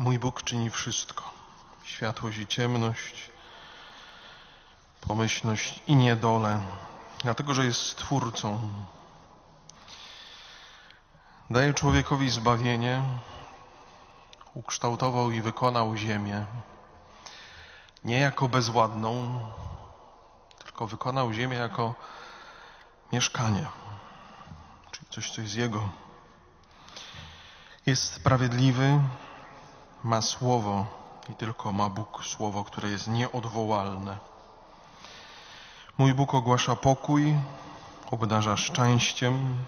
Mój Bóg czyni wszystko. Światłość i ciemność, pomyślność i niedolę, dlatego że jest Stwórcą. Daje człowiekowi zbawienie, ukształtował i wykonał ziemię. Nie jako bezładną, tylko wykonał ziemię jako mieszkanie, czyli coś, co jest Jego. Jest sprawiedliwy, ma słowo i tylko ma Bóg słowo, które jest nieodwołalne. Mój Bóg ogłasza pokój, obdarza szczęściem,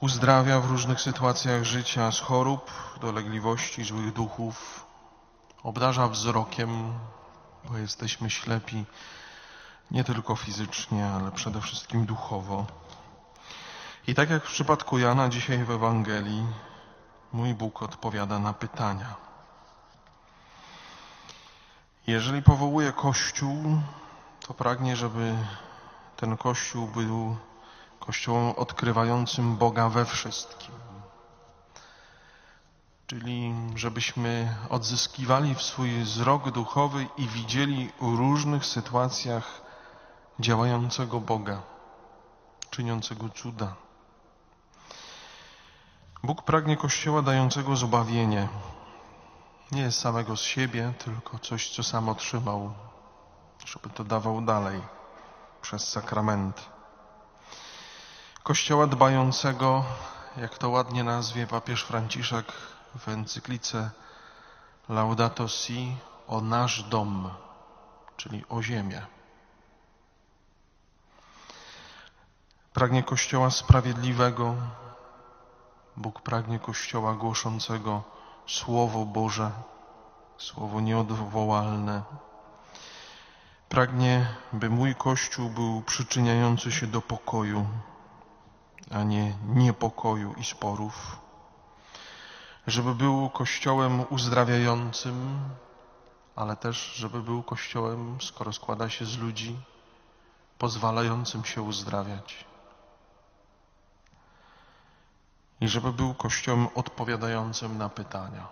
uzdrawia w różnych sytuacjach życia z chorób, dolegliwości, złych duchów, obdarza wzrokiem, bo jesteśmy ślepi nie tylko fizycznie, ale przede wszystkim duchowo. I tak jak w przypadku Jana dzisiaj w Ewangelii, mój Bóg odpowiada na pytania. Jeżeli powołuje Kościół, to pragnie, żeby ten Kościół był Kościołem odkrywającym Boga we wszystkim. Czyli żebyśmy odzyskiwali w swój wzrok duchowy i widzieli w różnych sytuacjach działającego Boga, czyniącego cuda. Bóg pragnie Kościoła dającego zbawienie. Nie samego z siebie, tylko coś, co sam otrzymał, żeby to dawał dalej przez sakrament. Kościoła dbającego, jak to ładnie nazwie papież Franciszek w encyklice Laudato Si, o nasz dom, czyli o ziemię. Pragnie Kościoła sprawiedliwego. Bóg pragnie Kościoła głoszącego Słowo Boże, Słowo nieodwołalne. Pragnie, by mój Kościół był przyczyniający się do pokoju, a nie niepokoju i sporów. Żeby był Kościołem uzdrawiającym, ale też, żeby był Kościołem, skoro składa się z ludzi, pozwalającym się uzdrawiać. I żeby był Kościołem odpowiadającym na pytania.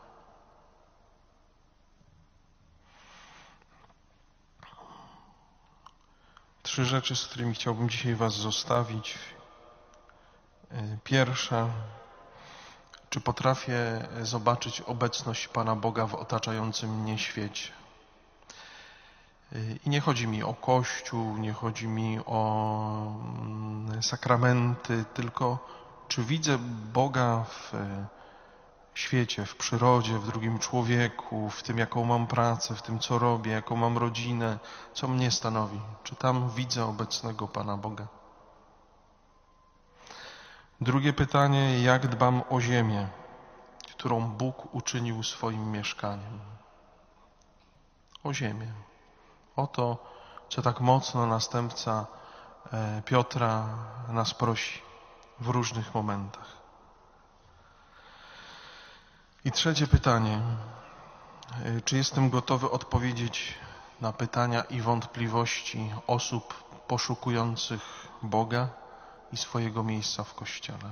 Trzy rzeczy, z którymi chciałbym dzisiaj Was zostawić. Pierwsza, czy potrafię zobaczyć obecność Pana Boga w otaczającym mnie świecie? I nie chodzi mi o Kościół, nie chodzi mi o mm, sakramenty, tylko czy widzę Boga w świecie, w przyrodzie, w drugim człowieku, w tym, jaką mam pracę, w tym, co robię, jaką mam rodzinę, co mnie stanowi? Czy tam widzę obecnego Pana Boga? Drugie pytanie, jak dbam o ziemię, którą Bóg uczynił swoim mieszkaniem? O ziemię. O to, co tak mocno następca e, Piotra nas prosi w różnych momentach. I trzecie pytanie. Czy jestem gotowy odpowiedzieć na pytania i wątpliwości osób poszukujących Boga i swojego miejsca w Kościele?